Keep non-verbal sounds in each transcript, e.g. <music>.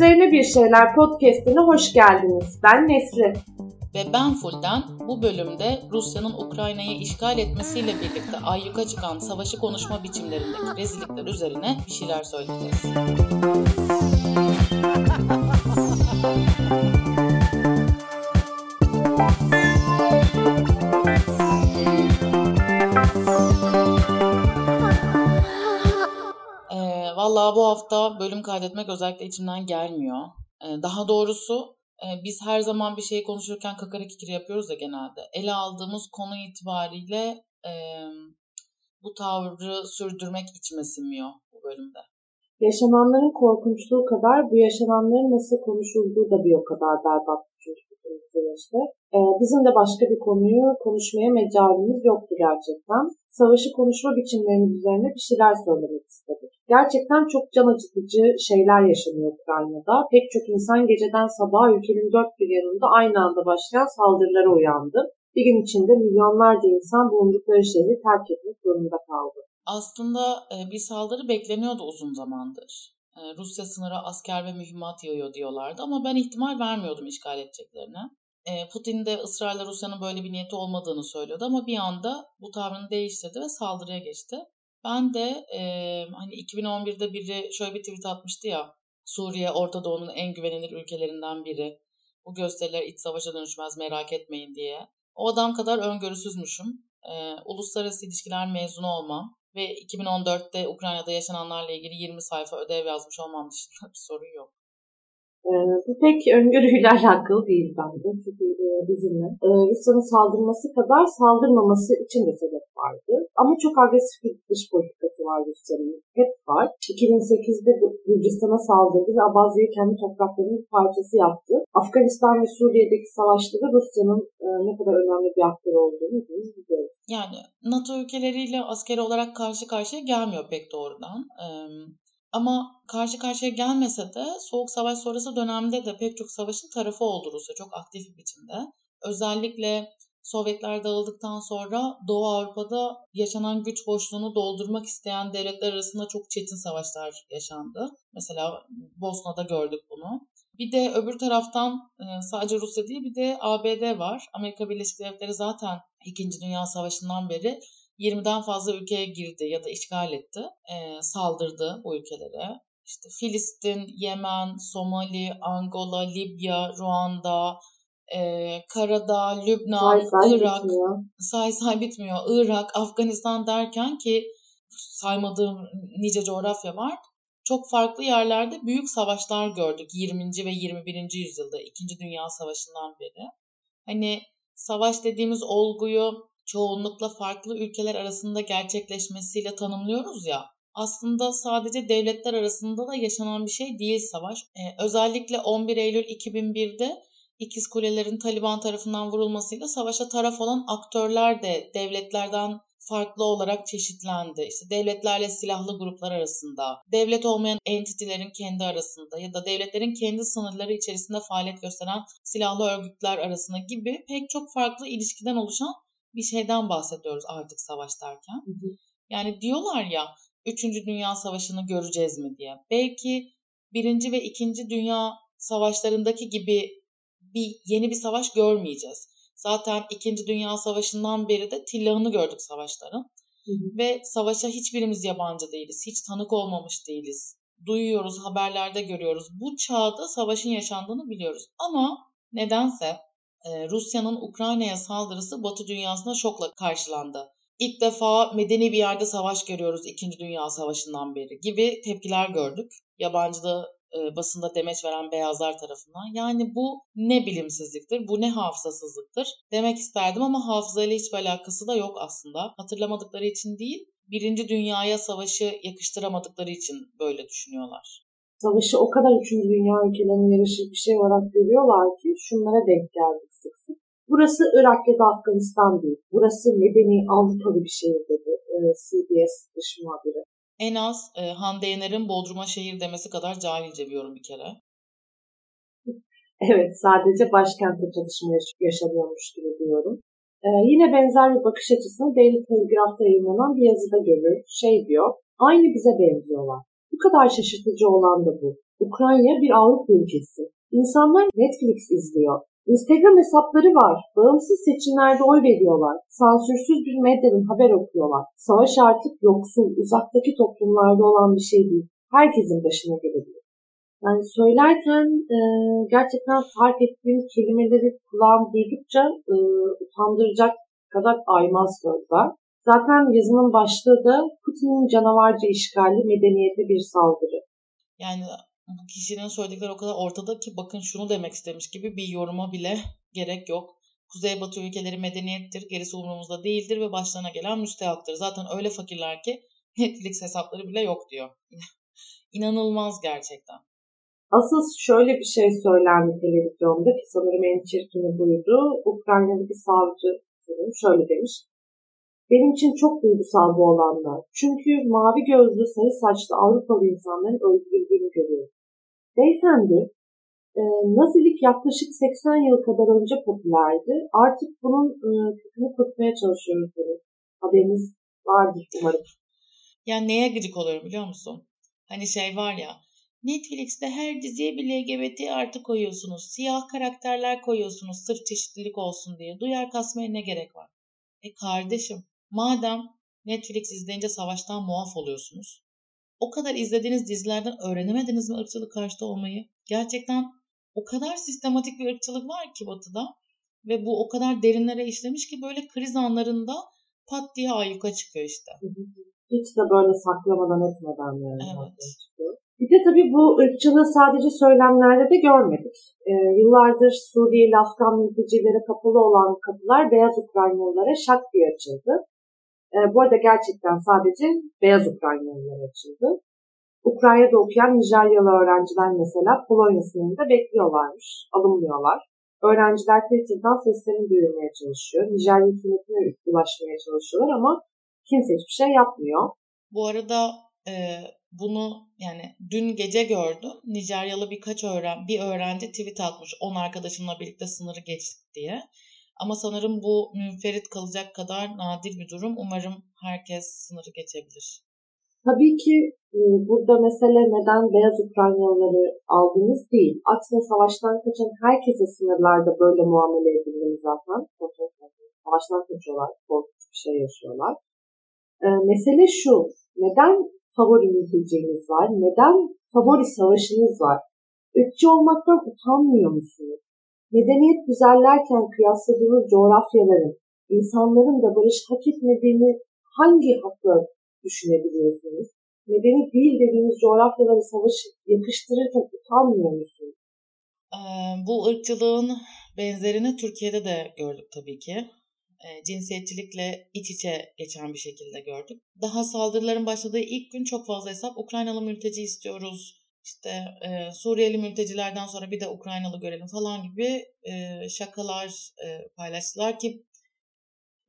Üzerine Bir Şeyler podcastine hoş geldiniz. Ben Nesli. Ve ben Fulden bu bölümde Rusya'nın Ukrayna'yı işgal etmesiyle birlikte ayyuka çıkan savaşı konuşma biçimlerindeki rezillikler üzerine bir şeyler söyleyeceğiz. Bu hafta bölüm kaydetmek özellikle içimden gelmiyor. Ee, daha doğrusu e, biz her zaman bir şey konuşurken kakara kikiri yapıyoruz ya genelde. Ele aldığımız konu itibariyle bu tavrı sürdürmek içime sinmiyor bu bölümde. Yaşananların korkunçluğu kadar bu yaşananların nasıl konuşulduğu da bir o kadar berbat bu süreçte. Ee, bizim de başka bir konuyu konuşmaya mecalimiz yoktu gerçekten. Savaşı konuşma biçimlerimiz üzerine bir şeyler söylemek istedik. Gerçekten çok can acıtıcı şeyler yaşanıyor Ukrayna'da. Pek çok insan geceden sabaha ülkenin dört bir yanında aynı anda başlayan saldırılara uyandı. Bir gün içinde milyonlarca insan bulundukları şehri terk etmek zorunda kaldı. Aslında e, bir saldırı bekleniyordu uzun zamandır. E, Rusya sınıra asker ve mühimmat yağıyor diyorlardı ama ben ihtimal vermiyordum işgal edeceklerine. E, Putin de ısrarla Rusya'nın böyle bir niyeti olmadığını söylüyordu ama bir anda bu tavrını değiştirdi ve saldırıya geçti. Ben de e, hani 2011'de biri şöyle bir tweet atmıştı ya. Suriye Orta Doğu'nun en güvenilir ülkelerinden biri. Bu gösteriler iç savaşa dönüşmez merak etmeyin diye. O adam kadar öngörüsüzmüşüm. E, uluslararası ilişkiler mezunu olmam ve 2014'te Ukrayna'da yaşananlarla ilgili 20 sayfa ödev yazmış olmam dışında <laughs> bir sorun yok. Ee, bu pek öngörüyle <laughs> alakalı değil bence. Çünkü e, bizimle e, Rusya'nın saldırması kadar saldırmaması için de sebep vardı. Ama çok agresif bir dış politikası var Rusya'nın. Hep var. 2008'de Gürcistan'a saldırdı ve Abazya'yı kendi topraklarının bir parçası yaptı. Afganistan ve Suriye'deki savaşta da Rusya'nın e, ne kadar önemli bir aktör olduğunu hepimiz biliyoruz. Yani NATO ülkeleriyle askeri olarak karşı karşıya gelmiyor pek doğrudan. Ama karşı karşıya gelmese de Soğuk Savaş sonrası dönemde de pek çok savaşın tarafı oldu Rusya çok aktif bir biçimde. Özellikle Sovyetler dağıldıktan sonra Doğu Avrupa'da yaşanan güç boşluğunu doldurmak isteyen devletler arasında çok çetin savaşlar yaşandı. Mesela Bosna'da gördük bunu. Bir de öbür taraftan e, sadece Rusya değil bir de ABD var. Amerika Birleşik Devletleri zaten 2. Dünya Savaşı'ndan beri 20'den fazla ülkeye girdi ya da işgal etti. E, saldırdı bu ülkelere. İşte Filistin, Yemen, Somali, Angola, Libya, Ruanda, e, Karadağ, Lübnan, say, say Irak, bitmiyor. say say bitmiyor. Irak, Afganistan derken ki saymadığım nice coğrafya var. Çok farklı yerlerde büyük savaşlar gördük 20. ve 21. yüzyılda 2. Dünya Savaşı'ndan beri. Hani savaş dediğimiz olguyu çoğunlukla farklı ülkeler arasında gerçekleşmesiyle tanımlıyoruz ya. Aslında sadece devletler arasında da yaşanan bir şey değil savaş. Ee, özellikle 11 Eylül 2001'de İkiz Kulelerin Taliban tarafından vurulmasıyla savaşa taraf olan aktörler de devletlerden farklı olarak çeşitlendi. İşte devletlerle silahlı gruplar arasında, devlet olmayan entitilerin kendi arasında ya da devletlerin kendi sınırları içerisinde faaliyet gösteren silahlı örgütler arasında gibi pek çok farklı ilişkiden oluşan bir şeyden bahsediyoruz artık savaş derken. Hı hı. Yani diyorlar ya 3. Dünya Savaşı'nı göreceğiz mi diye. Belki 1. ve 2. Dünya Savaşlarındaki gibi bir yeni bir savaş görmeyeceğiz. Zaten 2. Dünya Savaşı'ndan beri de tillahını gördük savaşların. Hı hı. Ve savaşa hiçbirimiz yabancı değiliz. Hiç tanık olmamış değiliz. Duyuyoruz, haberlerde görüyoruz. Bu çağda savaşın yaşandığını biliyoruz. Ama nedense Rusya'nın Ukrayna'ya saldırısı Batı dünyasında şokla karşılandı. İlk defa medeni bir yerde savaş görüyoruz 2. Dünya Savaşı'ndan beri gibi tepkiler gördük. Yabancıda e, basında demeç veren beyazlar tarafından. Yani bu ne bilimsizliktir, bu ne hafızasızlıktır demek isterdim ama hafızayla hiçbir alakası da yok aslında. Hatırlamadıkları için değil, Birinci Dünya'ya savaşı yakıştıramadıkları için böyle düşünüyorlar savaşı o kadar 3. Dünya ülkelerinin yarışık bir şey olarak görüyorlar ki şunlara denk geldik sık sık. Burası Irak ya da Afganistan değil. Burası medeni Avrupalı bir şehir dedi e, CBS dış muhabiri. En az e, Hande Yener'in Bodrum'a şehir demesi kadar cahilce bir yorum bir kere. <laughs> evet sadece başkentte çalışma yaşanıyormuş gibi diyorum. Ee, yine benzer bir bakış açısını Daily Telegraph'ta yayınlanan bir yazıda görür. Şey diyor, aynı bize benziyorlar. Bu kadar şaşırtıcı olan da bu. Ukrayna bir Avrupa ülkesi. İnsanlar Netflix izliyor. Instagram hesapları var. Bağımsız seçimlerde oy veriyorlar. Sansürsüz bir medyanın haber okuyorlar. Savaş artık yoksul, uzaktaki toplumlarda olan bir şey değil. Herkesin başına gelebilir. Yani söylerken e, gerçekten fark ettiğim kelimeleri kulağım duydukça e, utandıracak kadar aymaz sözler. Zaten yazının başlığı da Putin'in canavarca işgali medeniyete bir saldırı. Yani bu kişinin söyledikleri o kadar ortada ki bakın şunu demek istemiş gibi bir yoruma bile gerek yok. Kuzeybatı ülkeleri medeniyettir, gerisi umurumuzda değildir ve başlarına gelen müstehaktır. Zaten öyle fakirler ki <laughs> Netflix hesapları bile yok diyor. <laughs> İnanılmaz gerçekten. Asıl şöyle bir şey söylendi televizyonda ki sanırım en çirkini buydu. Ukraynalı bir savcı şöyle demiş. Benim için çok duygusal bu olanlar. Çünkü mavi gözlü sarı saçlı Avrupalı insanların öldürüldüğünü görüyorum. Beyefendi, e, Nazilik yaklaşık 80 yıl kadar önce popülerdi. Artık bunun e, kökünü kurtmaya çalışıyoruz. Dedi. Haberiniz vardır umarım. Yani neye gıcık oluyorum biliyor musun? Hani şey var ya, Netflix'te her diziye bir LGBT artı koyuyorsunuz. Siyah karakterler koyuyorsunuz sırf çeşitlilik olsun diye. Duyar kasmaya ne gerek var? E kardeşim Madem Netflix izleyince savaştan muaf oluyorsunuz. O kadar izlediğiniz dizilerden öğrenemediniz mi ırkçılık karşıtı olmayı? Gerçekten o kadar sistematik bir ırkçılık var ki batıda ve bu o kadar derinlere işlemiş ki böyle kriz anlarında pat diye ayyuka çıkıyor işte. Hiç de böyle saklamadan etmeden yani. Evet. Bir de tabii bu ırkçılığı sadece söylemlerde de görmedik. Ee, yıllardır Suriyeli Afgan mültecilere kapalı olan kapılar beyaz Ukraynalılara şak diye açıldı. E, bu arada gerçekten sadece beyaz Ukraynalılar açıldı. Ukrayna'da okuyan Nijeryalı öğrenciler mesela Polonya sınırında bekliyorlarmış, alınmıyorlar. Öğrenciler Twitter'dan seslerini duyurmaya çalışıyor. Nijerya hükümetine ulaşmaya çalışıyorlar ama kimse hiçbir şey yapmıyor. Bu arada e, bunu yani dün gece gördüm. Nijeryalı birkaç öğren bir öğrenci tweet atmış 10 arkadaşımla birlikte sınırı geçtik diye. Ama sanırım bu münferit kalacak kadar nadir bir durum. Umarım herkes sınırı geçebilir. Tabii ki e, burada mesele neden beyaz Ukraynalıları aldığınız değil. Aksine savaştan kaçan herkese sınırlarda böyle muamele edildiğini zaten. Savaştan kaçıyorlar, korkunç bir şey yaşıyorlar. E, mesele şu, neden favori mülteciniz var? Neden favori savaşınız var? Ülkçü olmaktan utanmıyor musunuz? Medeniyet güzellerken kıyasladığınız coğrafyaların, insanların da barış hak etmediğini hangi hakla düşünebiliyorsunuz? Medeni değil dediğiniz coğrafyalara savaşı yakıştırırken utanmıyor musunuz? Bu ırkçılığın benzerini Türkiye'de de gördük tabii ki. Cinsiyetçilikle iç içe geçen bir şekilde gördük. Daha saldırıların başladığı ilk gün çok fazla hesap Ukraynalı mülteci istiyoruz, işte e, Suriyeli mültecilerden sonra bir de Ukraynalı görelim falan gibi e, şakalar e, paylaştılar ki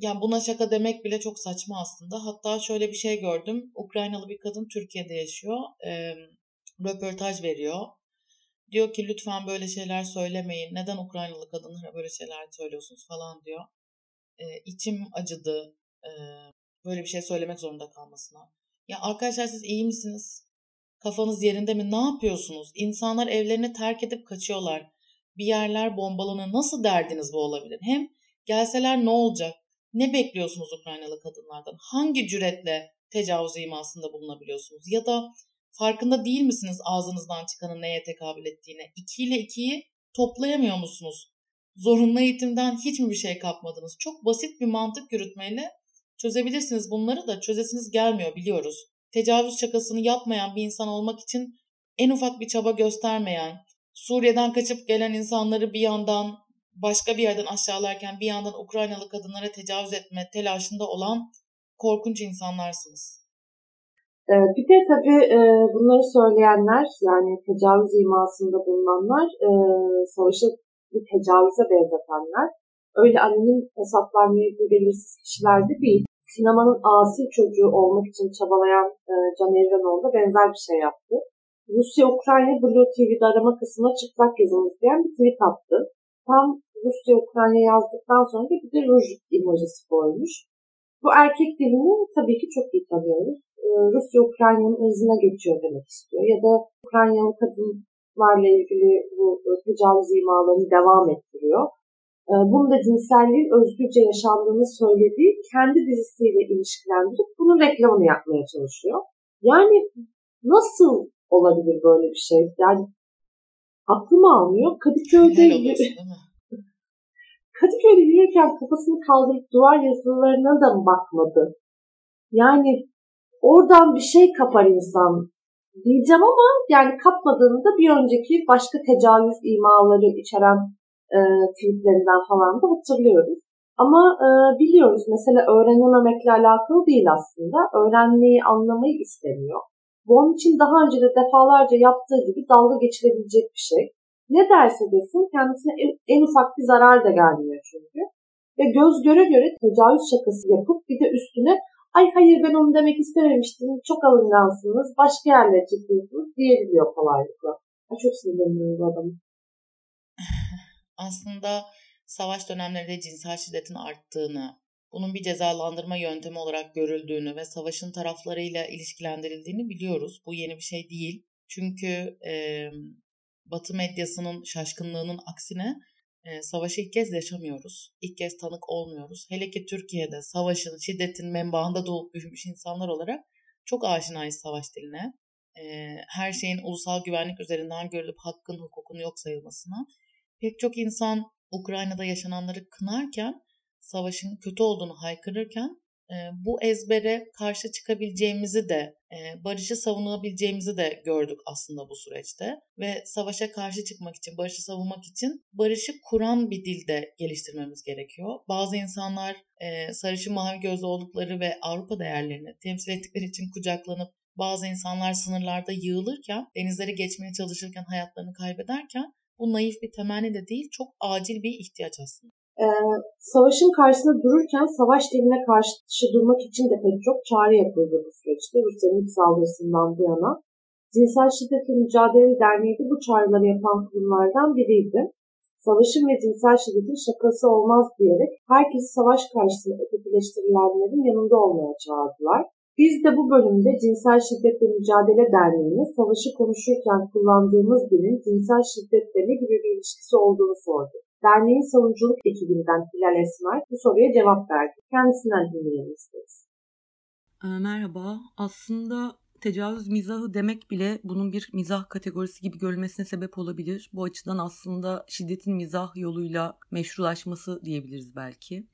yani buna şaka demek bile çok saçma aslında. Hatta şöyle bir şey gördüm. Ukraynalı bir kadın Türkiye'de yaşıyor. E, röportaj veriyor. Diyor ki lütfen böyle şeyler söylemeyin. Neden Ukraynalı kadınlara böyle şeyler söylüyorsunuz falan diyor. E, içim acıdı. E, böyle bir şey söylemek zorunda kalmasına. Ya arkadaşlar siz iyi misiniz? Kafanız yerinde mi? Ne yapıyorsunuz? İnsanlar evlerini terk edip kaçıyorlar. Bir yerler bombalanıyor. Nasıl derdiniz bu olabilir? Hem gelseler ne olacak? Ne bekliyorsunuz Ukraynalı kadınlardan? Hangi cüretle tecavüz imasında bulunabiliyorsunuz? Ya da farkında değil misiniz ağzınızdan çıkanın neye tekabül ettiğine? 2 ile 2'yi toplayamıyor musunuz? Zorunlu eğitimden hiç mi bir şey kapmadınız? Çok basit bir mantık yürütmeyle çözebilirsiniz bunları da çözesiniz gelmiyor biliyoruz tecavüz şakasını yapmayan bir insan olmak için en ufak bir çaba göstermeyen, Suriye'den kaçıp gelen insanları bir yandan başka bir yerden aşağılarken bir yandan Ukraynalı kadınlara tecavüz etme telaşında olan korkunç insanlarsınız. Ee, bir de tabii e, bunları söyleyenler yani tecavüz imasında bulunanlar e, savaşı bir tecavüze benzetenler öyle anonim hesaplanmayı belirsiz kişiler de değil sinemanın asi çocuğu olmak için çabalayan e, Can Evrenoğlu da benzer bir şey yaptı. Rusya-Ukrayna Blue TV'de arama kısmına çıplak yazımız diyen bir tweet attı. Tam Rusya-Ukrayna yazdıktan sonra da bir de ruj emojisi koymuş. Bu erkek dilini tabii ki çok iyi tanıyoruz. e, Rusya Ukrayna'nın ırzına geçiyor demek istiyor. Ya da Ukraynalı kadınlarla ilgili bu tecavüz imalarını devam ettiriyor. E, bunu da cinselliğin özgürce yaşandığını söylediği kendi dizisiyle ilişkilendirip bunun reklamını yapmaya çalışıyor. Yani nasıl olabilir böyle bir şey? Yani aklım almıyor. Kadıköy'de <laughs> Kadıköy'de yürürken kafasını kaldırıp duvar yazılarına da bakmadı? Yani oradan bir şey kapar insan diyeceğim ama yani kapmadığında bir önceki başka tecavüz imaları içeren e, tweetlerinden falan da hatırlıyoruz. Ama e, biliyoruz mesela öğrenememekle alakalı değil aslında. Öğrenmeyi, anlamayı istemiyor. Bu onun için daha önce de defalarca yaptığı gibi dalga geçilebilecek bir şey. Ne derse desin kendisine en, en ufak bir zarar da gelmiyor çünkü. Ve göz göre göre tecavüz şakası yapıp bir de üstüne ay hayır ben onu demek istememiştim çok alıngansınız başka yerlere çıkıyorsunuz diyebiliyor kolaylıkla. Ben çok sinirleniyorum adamı. Aslında savaş dönemlerinde cinsel şiddetin arttığını, bunun bir cezalandırma yöntemi olarak görüldüğünü ve savaşın taraflarıyla ilişkilendirildiğini biliyoruz. Bu yeni bir şey değil. Çünkü e, Batı medyasının şaşkınlığının aksine e, savaşı ilk kez yaşamıyoruz. İlk kez tanık olmuyoruz. Hele ki Türkiye'de savaşın, şiddetin menbaında doğup büyümüş insanlar olarak çok aşinayız savaş diline. E, her şeyin ulusal güvenlik üzerinden görülüp hakkın, hukukun yok sayılmasına. Pek çok insan Ukrayna'da yaşananları kınarken, savaşın kötü olduğunu haykırırken bu ezbere karşı çıkabileceğimizi de, barışı savunabileceğimizi de gördük aslında bu süreçte. Ve savaşa karşı çıkmak için, barışı savunmak için barışı kuran bir dilde geliştirmemiz gerekiyor. Bazı insanlar sarışın mavi gözlü oldukları ve Avrupa değerlerini temsil ettikleri için kucaklanıp bazı insanlar sınırlarda yığılırken, denizleri geçmeye çalışırken hayatlarını kaybederken bu naif bir temenni de değil, çok acil bir ihtiyaç aslında. Ee, savaşın karşısında dururken savaş diline karşı durmak için de pek çok çağrı yapıldı bu süreçte Rusya'nın ilk saldırısından bu yana. Cinsel Şiddetle Mücadele Derneği de bu çağrıları yapan kurumlardan biriydi. Savaşın ve cinsel şiddetin şakası olmaz diyerek herkesi savaş karşısında ötekileştirilenlerin yanında olmaya çağırdılar. Biz de bu bölümde Cinsel Şiddetle Mücadele Derneği'ne savaşı konuşurken kullandığımız dilin cinsel şiddetle ne gibi bir ilişkisi olduğunu sorduk. Derneğin savunuculuk ekibinden Hilal Esmer bu soruya cevap verdi. Kendisinden dinleyelim isteriz. Ee, merhaba. Aslında tecavüz mizahı demek bile bunun bir mizah kategorisi gibi görülmesine sebep olabilir. Bu açıdan aslında şiddetin mizah yoluyla meşrulaşması diyebiliriz belki.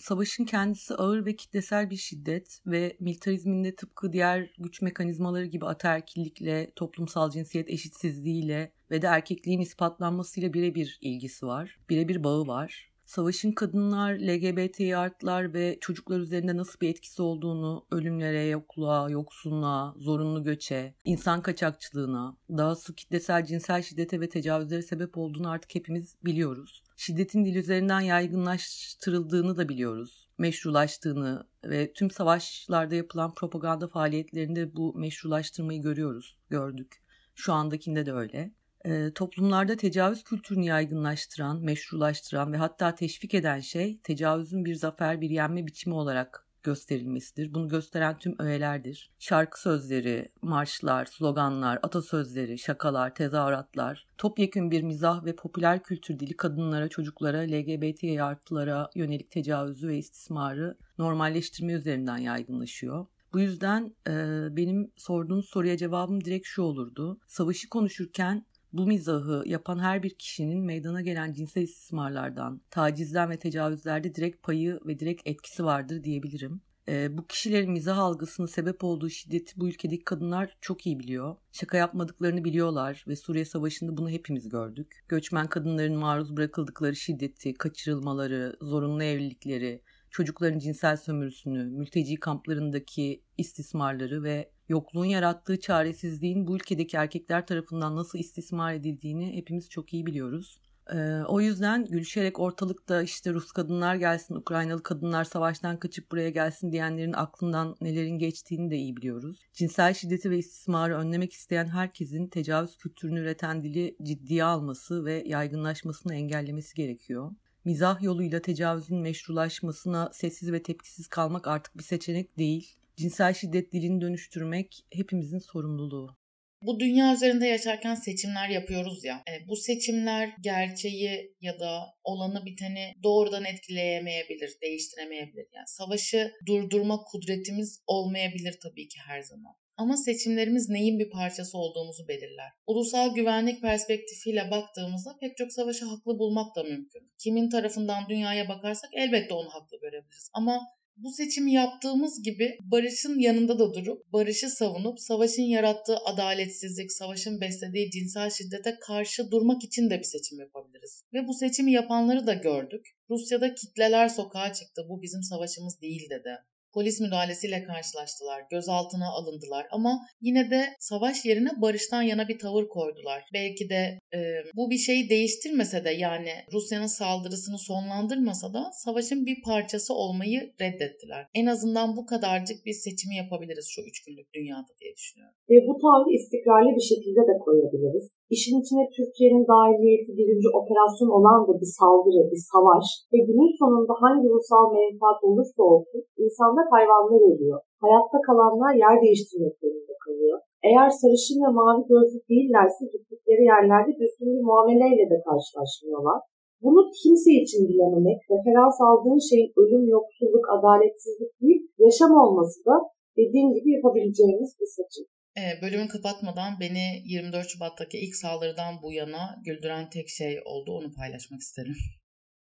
Savaşın kendisi ağır ve kitlesel bir şiddet ve militarizminde tıpkı diğer güç mekanizmaları gibi ataerkillikle, toplumsal cinsiyet eşitsizliğiyle ve de erkekliğin ispatlanmasıyla birebir ilgisi var. Birebir bağı var savaşın kadınlar, LGBT artılar ve çocuklar üzerinde nasıl bir etkisi olduğunu ölümlere, yokluğa, yoksunluğa, zorunlu göçe, insan kaçakçılığına, daha sık kitlesel cinsel şiddete ve tecavüzlere sebep olduğunu artık hepimiz biliyoruz. Şiddetin dil üzerinden yaygınlaştırıldığını da biliyoruz. Meşrulaştığını ve tüm savaşlarda yapılan propaganda faaliyetlerinde bu meşrulaştırmayı görüyoruz, gördük. Şu andakinde de öyle e, toplumlarda tecavüz kültürünü yaygınlaştıran, meşrulaştıran ve hatta teşvik eden şey tecavüzün bir zafer, bir yenme biçimi olarak gösterilmesidir. Bunu gösteren tüm öğelerdir. Şarkı sözleri, marşlar, sloganlar, atasözleri, şakalar, tezahüratlar, topyekün bir mizah ve popüler kültür dili kadınlara, çocuklara, LGBT artılara yönelik tecavüzü ve istismarı normalleştirme üzerinden yaygınlaşıyor. Bu yüzden e, benim sorduğunuz soruya cevabım direkt şu olurdu. Savaşı konuşurken bu mizahı yapan her bir kişinin meydana gelen cinsel istismarlardan, tacizden ve tecavüzlerde direkt payı ve direkt etkisi vardır diyebilirim. E, bu kişilerin mizah algısının sebep olduğu şiddeti bu ülkedeki kadınlar çok iyi biliyor. Şaka yapmadıklarını biliyorlar ve Suriye Savaşı'nda bunu hepimiz gördük. Göçmen kadınların maruz bırakıldıkları şiddeti, kaçırılmaları, zorunlu evlilikleri, çocukların cinsel sömürüsünü, mülteci kamplarındaki istismarları ve yokluğun yarattığı çaresizliğin bu ülkedeki erkekler tarafından nasıl istismar edildiğini hepimiz çok iyi biliyoruz. Ee, o yüzden gülüşerek ortalıkta işte Rus kadınlar gelsin, Ukraynalı kadınlar savaştan kaçıp buraya gelsin diyenlerin aklından nelerin geçtiğini de iyi biliyoruz. Cinsel şiddeti ve istismarı önlemek isteyen herkesin tecavüz kültürünü üreten dili ciddiye alması ve yaygınlaşmasını engellemesi gerekiyor. Mizah yoluyla tecavüzün meşrulaşmasına sessiz ve tepkisiz kalmak artık bir seçenek değil cinsel şiddet dilini dönüştürmek hepimizin sorumluluğu. Bu dünya üzerinde yaşarken seçimler yapıyoruz ya. E, bu seçimler gerçeği ya da olanı biteni doğrudan etkileyemeyebilir, değiştiremeyebilir. Yani savaşı durdurma kudretimiz olmayabilir tabii ki her zaman. Ama seçimlerimiz neyin bir parçası olduğumuzu belirler. Ulusal güvenlik perspektifiyle baktığımızda pek çok savaşı haklı bulmak da mümkün. Kimin tarafından dünyaya bakarsak elbette onu haklı görebiliriz. Ama bu seçimi yaptığımız gibi barışın yanında da durup barışı savunup savaşın yarattığı adaletsizlik, savaşın beslediği cinsel şiddete karşı durmak için de bir seçim yapabiliriz. Ve bu seçimi yapanları da gördük. Rusya'da kitleler sokağa çıktı. Bu bizim savaşımız değil dedi polis müdahalesiyle karşılaştılar, gözaltına alındılar ama yine de savaş yerine barıştan yana bir tavır koydular. Belki de e, bu bir şeyi değiştirmese de yani Rusya'nın saldırısını sonlandırmasa da savaşın bir parçası olmayı reddettiler. En azından bu kadarcık bir seçimi yapabiliriz şu üç günlük dünyada diye düşünüyorum. Ve bu tavrı istikrarlı bir şekilde de koyabiliriz. İşin içine Türkiye'nin dahiliyeti birinci operasyon olan da bir saldırı, bir savaş ve günün sonunda hangi ulusal menfaat olursa olsun insanlar hayvanlar ölüyor. Hayatta kalanlar yer değiştirmek zorunda kalıyor. Eğer sarışın ve mavi gözlü değillerse gittikleri yerlerde düzgün bir muameleyle de karşılaşmıyorlar. Bunu kimse için dilememek, referans aldığın şeyin ölüm, yoksulluk, adaletsizlik değil, yaşam olması da dediğim gibi yapabileceğimiz bir seçim. E, bölümü kapatmadan beni 24 Şubat'taki ilk saldırıdan bu yana güldüren tek şey oldu. Onu paylaşmak isterim.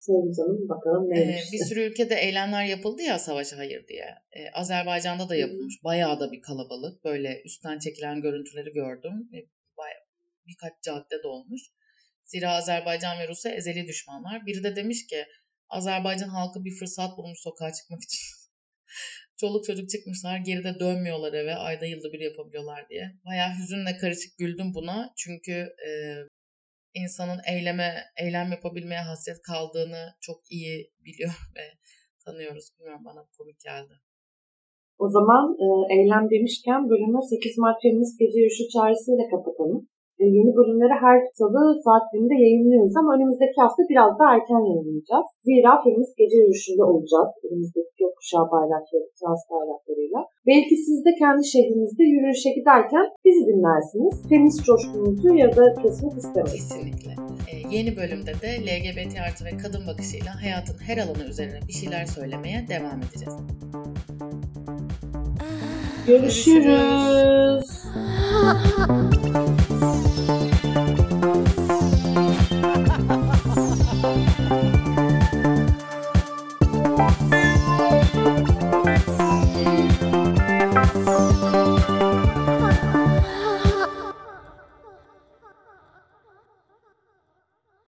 Söyle canım bakalım neymiş. Ee, bir sürü ülkede eylemler yapıldı ya savaşa hayır diye. Ee, Azerbaycan'da da yapılmış. Bayağı da bir kalabalık. Böyle üstten çekilen görüntüleri gördüm. Ee, bayağı, birkaç cadde dolmuş. Zira Azerbaycan ve Rusya ezeli düşmanlar. Biri de demiş ki Azerbaycan halkı bir fırsat bulmuş sokağa çıkmak için. <laughs> Çoluk çocuk çıkmışlar geride dönmüyorlar eve ayda yılda bir yapabiliyorlar diye. Bayağı hüzünle karışık güldüm buna. Çünkü e, insanın eyleme, eylem yapabilmeye hasret kaldığını çok iyi biliyor <laughs> ve tanıyoruz. Bilmiyorum bana komik geldi. O zaman e, eylem demişken bölümü 8 Mart Feminist Gece Yürüyüşü çağrısıyla kapatalım. E, yeni bölümleri her salı saat 1'inde yayınlıyoruz ama önümüzdeki hafta biraz daha erken yayınlayacağız. Zira feminist gece yürüyüşünde olacağız. Önümüzdeki gökkuşağı bayrakları, trans bayraklarıyla. Belki siz de kendi şehrinizde yürüyüşe giderken bizi dinlersiniz. Feminist coşkunuzu ya da kesmek istemeyiz. Kesinlikle. Ee, yeni bölümde de LGBT artı ve kadın bakışıyla hayatın her alanı üzerine bir şeyler söylemeye devam edeceğiz. Görüşürüz. Görüşürüz. <laughs>